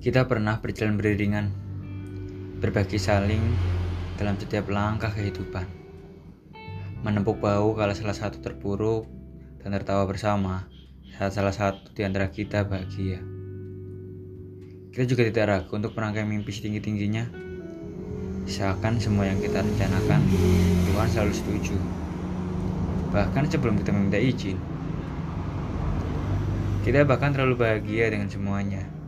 Kita pernah berjalan beriringan, berbagi saling dalam setiap langkah kehidupan. Menempuk bau kalau salah satu terpuruk dan tertawa bersama saat salah satu di antara kita bahagia. Kita juga tidak ragu untuk merangkai mimpi setinggi-tingginya. Seakan semua yang kita rencanakan, Tuhan selalu setuju. Bahkan sebelum kita meminta izin. Kita bahkan terlalu bahagia dengan semuanya.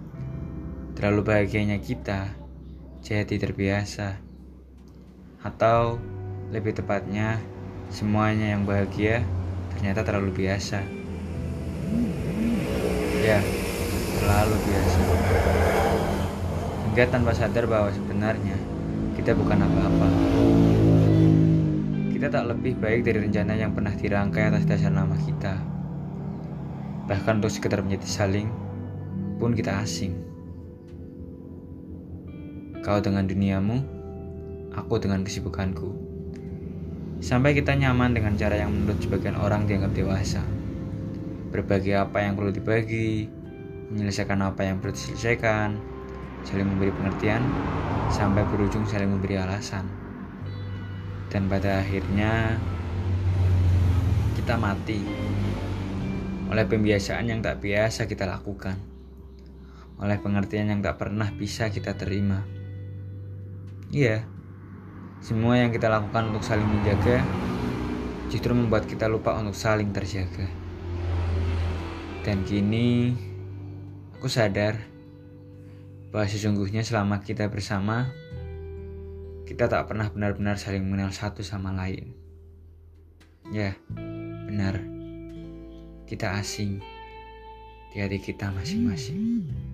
Terlalu bahagianya kita jadi terbiasa. Atau lebih tepatnya, semuanya yang bahagia ternyata terlalu biasa. Ya, terlalu biasa. Hingga tanpa sadar bahwa sebenarnya kita bukan apa-apa. Kita tak lebih baik dari rencana yang pernah dirangkai atas dasar nama kita. Bahkan untuk sekedar menjadi saling, pun kita asing. Kau dengan duniamu, aku dengan kesibukanku. Sampai kita nyaman dengan cara yang menurut sebagian orang dianggap dewasa. Berbagi apa yang perlu dibagi, menyelesaikan apa yang perlu diselesaikan, saling memberi pengertian, sampai berujung saling memberi alasan. Dan pada akhirnya kita mati oleh pembiasaan yang tak biasa kita lakukan, oleh pengertian yang tak pernah bisa kita terima. Iya, semua yang kita lakukan untuk saling menjaga justru membuat kita lupa untuk saling terjaga. Dan kini aku sadar bahwa sesungguhnya selama kita bersama, kita tak pernah benar-benar saling mengenal satu sama lain. Ya, benar. Kita asing di hati kita masing-masing.